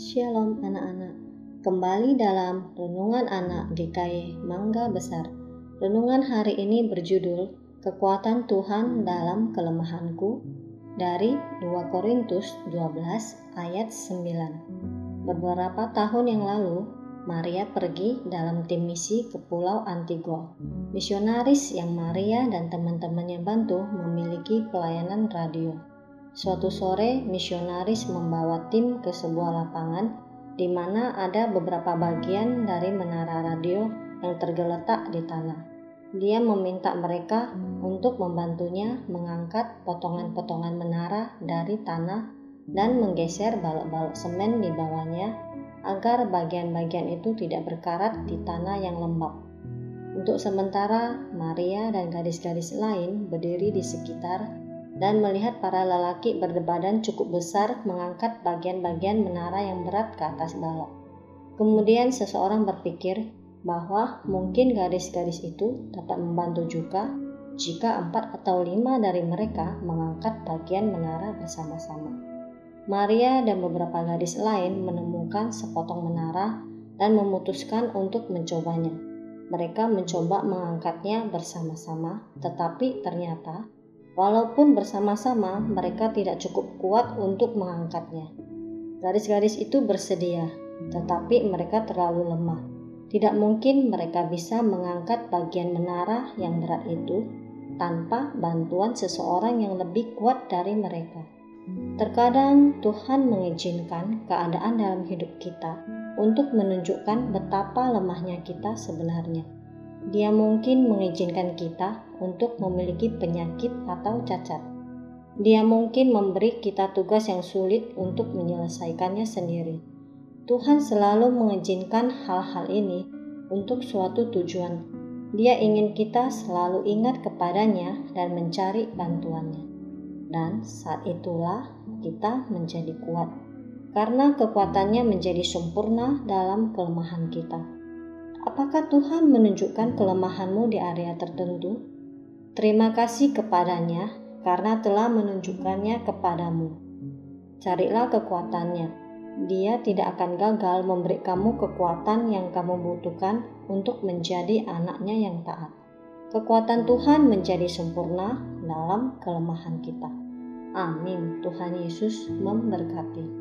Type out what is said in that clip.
Shalom anak-anak, kembali dalam Renungan Anak GKI Mangga Besar. Renungan hari ini berjudul Kekuatan Tuhan dalam Kelemahanku dari 2 Korintus 12 ayat 9. Beberapa tahun yang lalu, Maria pergi dalam tim misi ke Pulau Antigua. Misionaris yang Maria dan teman-temannya bantu memiliki pelayanan radio. Suatu sore, misionaris membawa tim ke sebuah lapangan di mana ada beberapa bagian dari menara radio yang tergeletak di tanah. Dia meminta mereka untuk membantunya mengangkat potongan-potongan menara dari tanah dan menggeser balok-balok semen di bawahnya agar bagian-bagian itu tidak berkarat di tanah yang lembab. Untuk sementara, Maria dan gadis-gadis lain berdiri di sekitar dan melihat para lelaki berdebadan cukup besar mengangkat bagian-bagian menara yang berat ke atas balok. Kemudian seseorang berpikir bahwa mungkin gadis-gadis itu dapat membantu juga jika empat atau lima dari mereka mengangkat bagian menara bersama-sama. Maria dan beberapa gadis lain menemukan sepotong menara dan memutuskan untuk mencobanya. Mereka mencoba mengangkatnya bersama-sama, tetapi ternyata Walaupun bersama-sama, mereka tidak cukup kuat untuk mengangkatnya. Garis-garis itu bersedia, tetapi mereka terlalu lemah. Tidak mungkin mereka bisa mengangkat bagian menara yang berat itu tanpa bantuan seseorang yang lebih kuat dari mereka. Terkadang Tuhan mengizinkan keadaan dalam hidup kita untuk menunjukkan betapa lemahnya kita sebenarnya. Dia mungkin mengizinkan kita untuk memiliki penyakit atau cacat. Dia mungkin memberi kita tugas yang sulit untuk menyelesaikannya sendiri. Tuhan selalu mengizinkan hal-hal ini untuk suatu tujuan. Dia ingin kita selalu ingat kepadanya dan mencari bantuannya. Dan saat itulah kita menjadi kuat, karena kekuatannya menjadi sempurna dalam kelemahan kita. Apakah Tuhan menunjukkan kelemahanmu di area tertentu? Terima kasih kepadanya karena telah menunjukkannya kepadamu. Carilah kekuatannya. Dia tidak akan gagal memberi kamu kekuatan yang kamu butuhkan untuk menjadi anaknya yang taat. Kekuatan Tuhan menjadi sempurna dalam kelemahan kita. Amin. Tuhan Yesus memberkati.